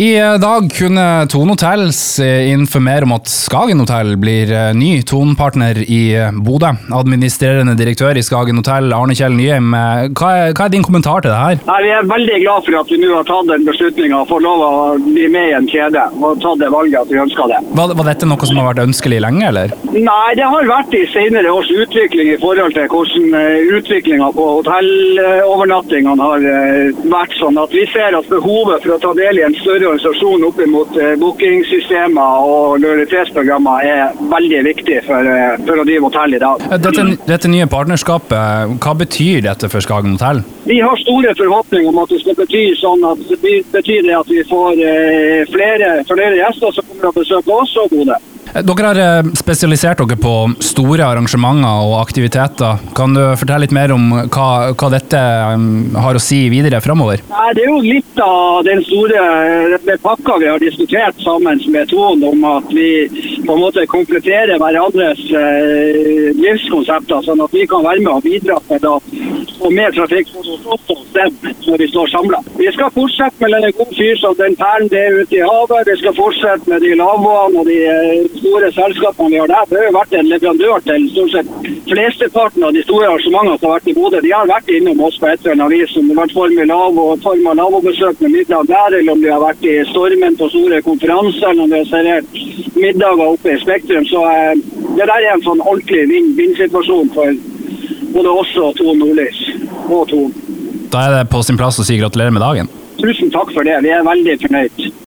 I dag kunne Tone Hotels informere om at Skagen Hotell blir eh, ny tonepartner i eh, Bodø. Administrerende direktør i Skagen Hotell, Arne Kjell Nyheim. eh, Hva er, hva er din kommentar til det her? Nei, Vi er veldig glad for at vi nå har tatt den beslutninga og får lov å bli med i en kjede. Og tatt det valget at vi ønsker det. Var, var dette noe som har vært ønskelig lenge, eller? Nei, det har vært i senere års utvikling i forhold til hvordan eh, utviklinga på hotellovernattingene har eh, vært. sånn at Vi ser at behovet for å ta del i en større organisasjon opp mot eh, bookingsystemer og lojalitetsprogrammer er veldig viktig for, eh, for å drive hotell i dag. Eh, Dette, dette nye partnerskapet, hva betyr dette for Skagen Hotell? Vi har store forhåpninger om at det skal bety sånn at det betyr det at vi får flere, flere gjester som kommer og besøker oss og Bodø. Eh, Dere har eh, spesialisert dere på store arrangementer og aktiviteter. Kan du fortelle litt mer om hva, hva dette eh, har å si videre framover? Det er jo litt av den store pakka vi har diskutert sammen med Ton om at vi på en måte kompletterer hverandres eh, livskonsepter, sånn at vi kan være med og bidra til å få mer trafikk oss dem når vi står samla. Vi skal fortsette med den gode fyr som den perlen det er ute i havet. Vi skal fortsette med de lavvoene og de eh, store selskapene vi har der. Vi har jo vært en leverandør til stort sett flesteparten av de store arrangementene som har vært i Bodø. De har vært innom oss på et eller annet vis, om det har vært form av og form av lavobesøk med middag der, eller om de har vært i Stormen på store konferanser, eller om de har servert middager oppe i Spektrum. Så eh, det der er en sånn ordentlig vinn-vinn-situasjon for både oss og Tor Nordlys. Og Tor. Da er det på sin plass å si gratulerer med dagen. Tusen takk for det. Vi er veldig fornøyd.